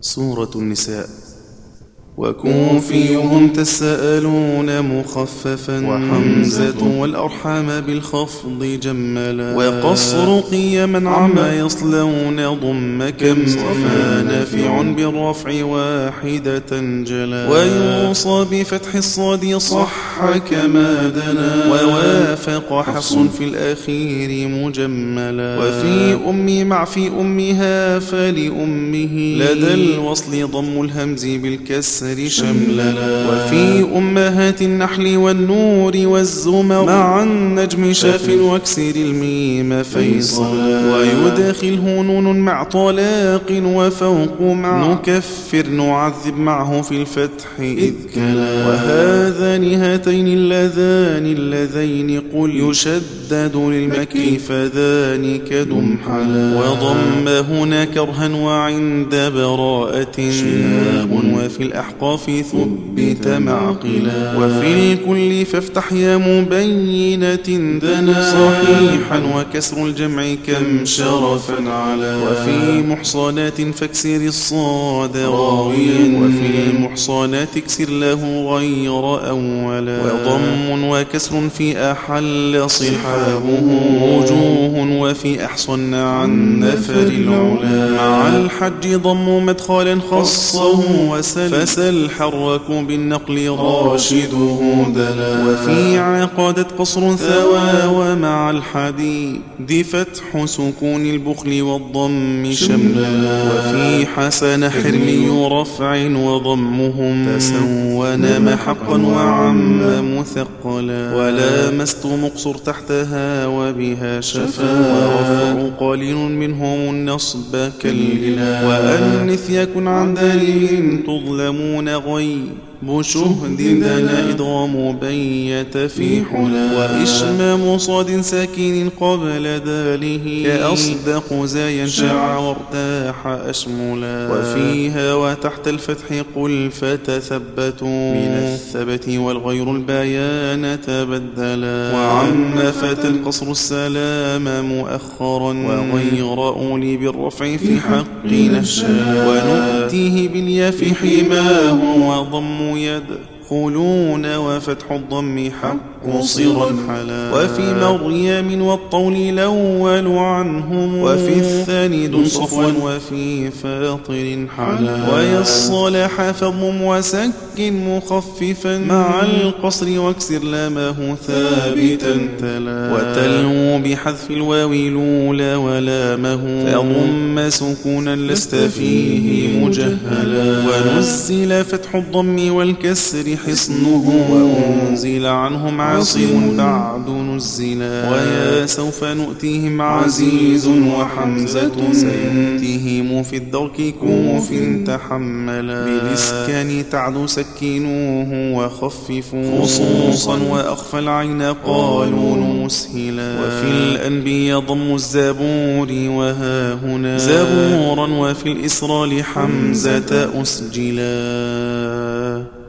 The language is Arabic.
سورة النساء. وكوفيهم تسألون مخففا. وحمزة. والأرحام بالخفض جملا. وقصر قيما عما يصلون ضم كم وما نافع بالرفع واحدة جلا. ويوصى بفتح الصاد صح كما دنا. ووافق حص في الأخير مجملا. وفي أمي مع في أمها فلأمه. لدى الوصل ضم الهمز بالكسر. الكسر شمللا وفي أمهات النحل والنور والزمر مع النجم شاف واكسر الميم فيصلا ويدخله نون مع طلاق وفوق مع نكفر نعذب معه في الفتح إذ كلا. وهذان هاتين اللذان اللذين قل يشدد للمكي فذلك دمحلا وضم هنا كرها وعند براءة شهاب وفي الأحقاب الأحقاف ثبت معقلا. وفي الكل فافتح يا مبينة دنا. صحيحا وكسر الجمع كم شرفا على. وفي محصنات فاكسر الصاد راويا. وفي المحصنات اكسر له غير أولا. وضم وكسر في أحل صحابه. وجوه وفي أحصن عن نفر العلا. مع الحج ضم مدخلا خصه وسل الحرك بالنقل راشده دلا وفي عقدت قصر ثوى ومع الحديد فتح سكون البخل والضم شملا. وفي حسن حرمي رفع وضمهم تسون محقا وعم مثقلا. ولا مست مقصر تحتها وبها شفا. ورفع قليل منهم النصب كالإله وأنث يكن عن دليل تظلمون يكون غيب. شهد دنا إضغام بيت في حلا وإشمام صاد ساكن قبل داله كأصدق زايا شع وارتاح أشملا. وفيها وتحت الفتح قل فتثبتوا. من الثبت والغير البيان تبدلا. وعم فتى القصر السلام مؤخرا. وغير أولي بالرفع في حق نشأ. ونؤتيه باليا في حماه. وضم يدخلون وفتح الضم حق صرا حلا وفي مريم والطول الأول عنهم وفي الثاني دون صفوا وفي فاطر حلا ويصلح فضم وسك مخففا. مع القصر واكسر لامه ثابتا. تلا. وتلو بحذف الواو الأولى ولامه. فضم سكونا لست فيه مجهلا. ونزل فتح الضم والكسر حصنه. وأنزل عنهم عاصم بعد نزلا. ويا سوف نؤتيهم عزيز وحمزة. سيأتيهم في الدرك كوف تحملا. بالإسكان تعد سكنوه وخففوا. خصوصا وأخفى العين قالوا مسهلا وفي الأنبياء ضم الزبور وها هنا زبورا وفي الإسرى لحمزة أسجلا.